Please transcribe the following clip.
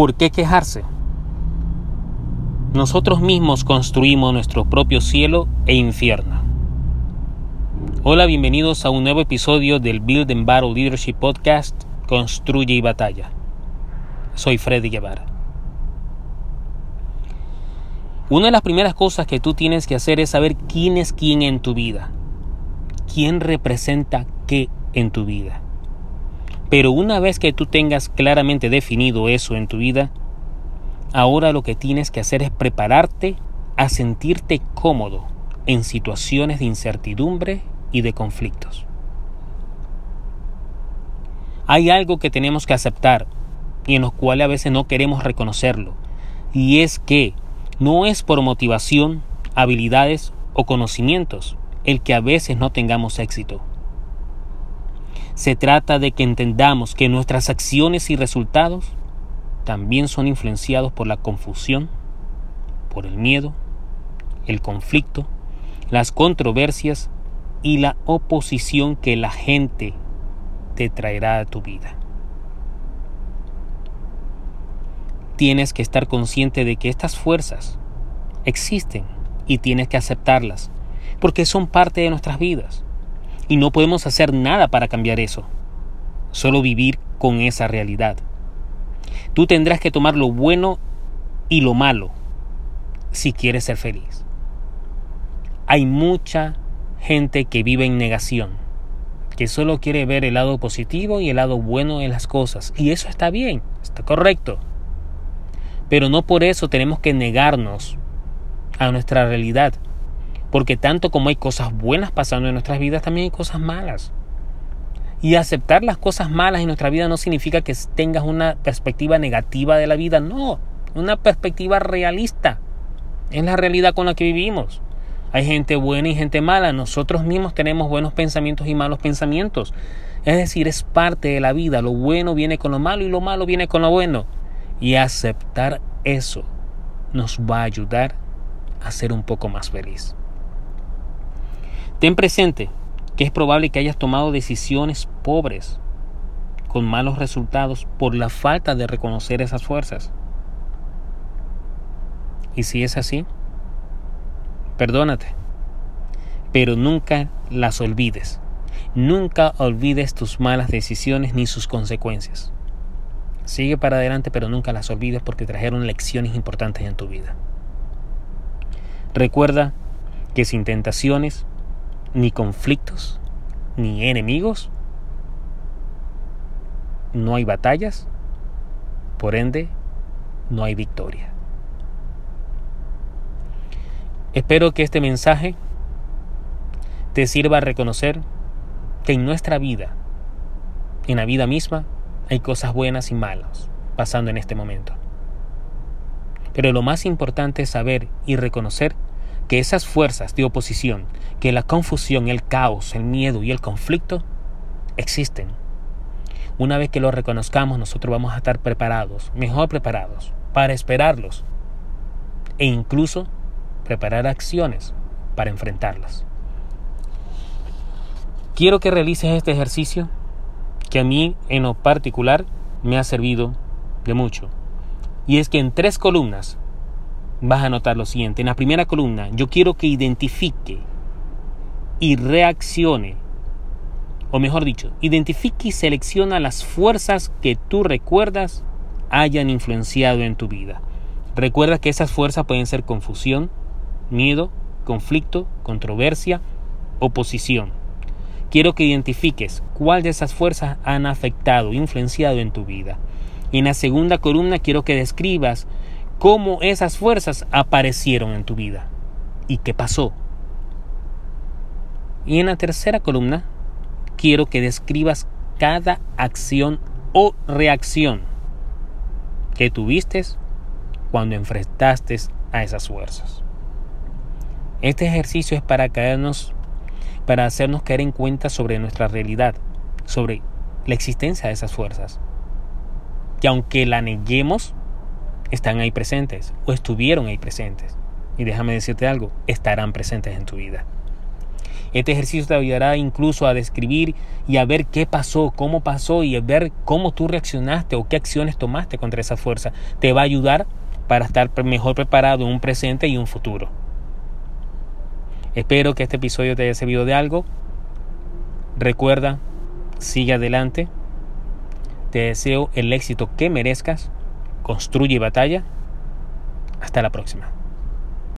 ¿Por qué quejarse? Nosotros mismos construimos nuestro propio cielo e infierno. Hola, bienvenidos a un nuevo episodio del Build and Battle Leadership Podcast Construye y Batalla. Soy Freddy Guevara. Una de las primeras cosas que tú tienes que hacer es saber quién es quién en tu vida. Quién representa qué en tu vida. Pero una vez que tú tengas claramente definido eso en tu vida, ahora lo que tienes que hacer es prepararte a sentirte cómodo en situaciones de incertidumbre y de conflictos. Hay algo que tenemos que aceptar y en los cuales a veces no queremos reconocerlo, y es que no es por motivación, habilidades o conocimientos el que a veces no tengamos éxito. Se trata de que entendamos que nuestras acciones y resultados también son influenciados por la confusión, por el miedo, el conflicto, las controversias y la oposición que la gente te traerá a tu vida. Tienes que estar consciente de que estas fuerzas existen y tienes que aceptarlas, porque son parte de nuestras vidas y no podemos hacer nada para cambiar eso, solo vivir con esa realidad. Tú tendrás que tomar lo bueno y lo malo si quieres ser feliz. Hay mucha gente que vive en negación, que solo quiere ver el lado positivo y el lado bueno de las cosas, y eso está bien, está correcto. Pero no por eso tenemos que negarnos a nuestra realidad porque tanto como hay cosas buenas pasando en nuestras vidas, también hay cosas malas. Y aceptar las cosas malas en nuestra vida no significa que tengas una perspectiva negativa de la vida, no, una perspectiva realista. Es la realidad con la que vivimos. Hay gente buena y gente mala. Nosotros mismos tenemos buenos pensamientos y malos pensamientos. Es decir, es parte de la vida. Lo bueno viene con lo malo y lo malo viene con lo bueno. Y aceptar eso nos va a ayudar a ser un poco más feliz. Ten presente que es probable que hayas tomado decisiones pobres con malos resultados por la falta de reconocer esas fuerzas. Y si es así, perdónate, pero nunca las olvides. Nunca olvides tus malas decisiones ni sus consecuencias. Sigue para adelante, pero nunca las olvides porque trajeron lecciones importantes en tu vida. Recuerda que sin tentaciones ni conflictos, ni enemigos. No hay batallas, por ende, no hay victoria. Espero que este mensaje te sirva a reconocer que en nuestra vida, en la vida misma, hay cosas buenas y malas pasando en este momento. Pero lo más importante es saber y reconocer que esas fuerzas de oposición, que la confusión, el caos, el miedo y el conflicto existen. Una vez que lo reconozcamos, nosotros vamos a estar preparados, mejor preparados, para esperarlos e incluso preparar acciones para enfrentarlas. Quiero que realices este ejercicio que a mí en lo particular me ha servido de mucho. Y es que en tres columnas vas a notar lo siguiente. En la primera columna, yo quiero que identifique y reaccione, o mejor dicho, identifique y selecciona las fuerzas que tú recuerdas hayan influenciado en tu vida. Recuerda que esas fuerzas pueden ser confusión, miedo, conflicto, controversia, oposición. Quiero que identifiques cuál de esas fuerzas han afectado, influenciado en tu vida. Y en la segunda columna quiero que describas cómo esas fuerzas aparecieron en tu vida y qué pasó. Y en la tercera columna, quiero que describas cada acción o reacción que tuviste cuando enfrentaste a esas fuerzas. Este ejercicio es para caernos, para hacernos caer en cuenta sobre nuestra realidad, sobre la existencia de esas fuerzas. Que aunque la neguemos, están ahí presentes o estuvieron ahí presentes. Y déjame decirte algo, estarán presentes en tu vida. Este ejercicio te ayudará incluso a describir y a ver qué pasó, cómo pasó y a ver cómo tú reaccionaste o qué acciones tomaste contra esa fuerza. Te va a ayudar para estar mejor preparado en un presente y un futuro. Espero que este episodio te haya servido de algo. Recuerda, sigue adelante. Te deseo el éxito que merezcas. Construye batalla. Hasta la próxima.